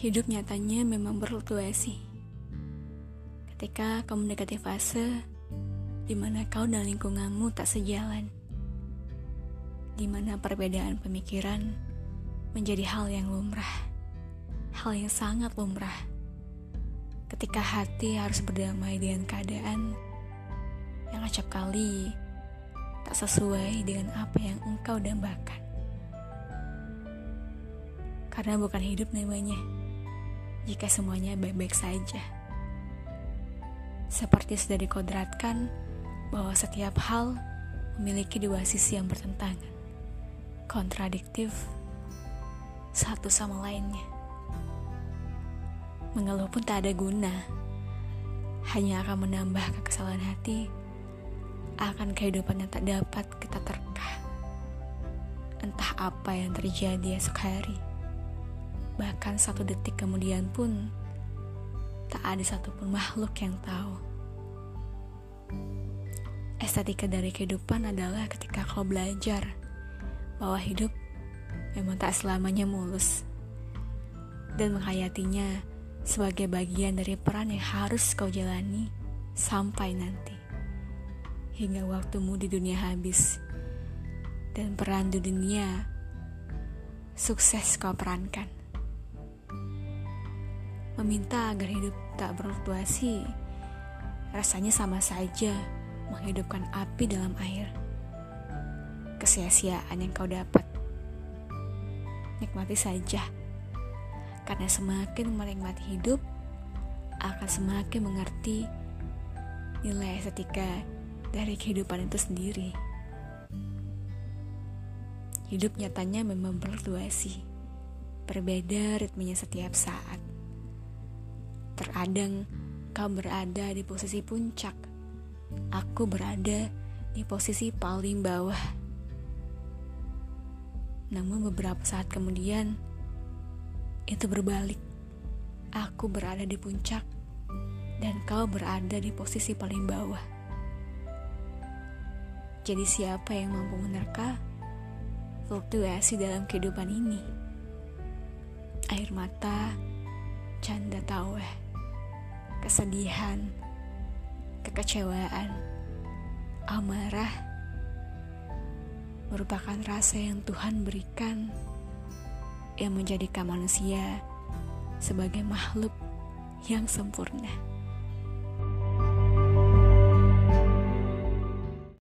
Hidup nyatanya memang berfluktuasi. Ketika kau mendekati fase di mana kau dan lingkunganmu tak sejalan, di mana perbedaan pemikiran menjadi hal yang lumrah, hal yang sangat lumrah. Ketika hati harus berdamai dengan keadaan yang acap kali tak sesuai dengan apa yang engkau dambakan. Karena bukan hidup namanya jika semuanya baik-baik saja. Seperti sudah dikodratkan bahwa setiap hal memiliki dua sisi yang bertentangan, kontradiktif satu sama lainnya. Mengeluh pun tak ada guna, hanya akan menambah kekesalan hati akan kehidupan yang tak dapat kita terka. Entah apa yang terjadi esok hari Bahkan satu detik kemudian pun tak ada satupun makhluk yang tahu. Estetika dari kehidupan adalah ketika kau belajar bahwa hidup memang tak selamanya mulus dan menghayatinya sebagai bagian dari peran yang harus kau jalani sampai nanti hingga waktumu di dunia habis dan peran di dunia sukses kau perankan meminta agar hidup tak berfluktuasi, rasanya sama saja menghidupkan api dalam air. Kesia-siaan yang kau dapat. Nikmati saja, karena semakin menikmati hidup, akan semakin mengerti nilai estetika dari kehidupan itu sendiri. Hidup nyatanya memang berfluktuasi, berbeda ritmenya setiap saat. Terkadang kau berada di posisi puncak, aku berada di posisi paling bawah. Namun beberapa saat kemudian, itu berbalik. Aku berada di puncak, dan kau berada di posisi paling bawah. Jadi siapa yang mampu menerka fluktuasi dalam kehidupan ini? Air mata, canda taweh kesedihan, kekecewaan, amarah merupakan rasa yang Tuhan berikan yang menjadikan manusia sebagai makhluk yang sempurna.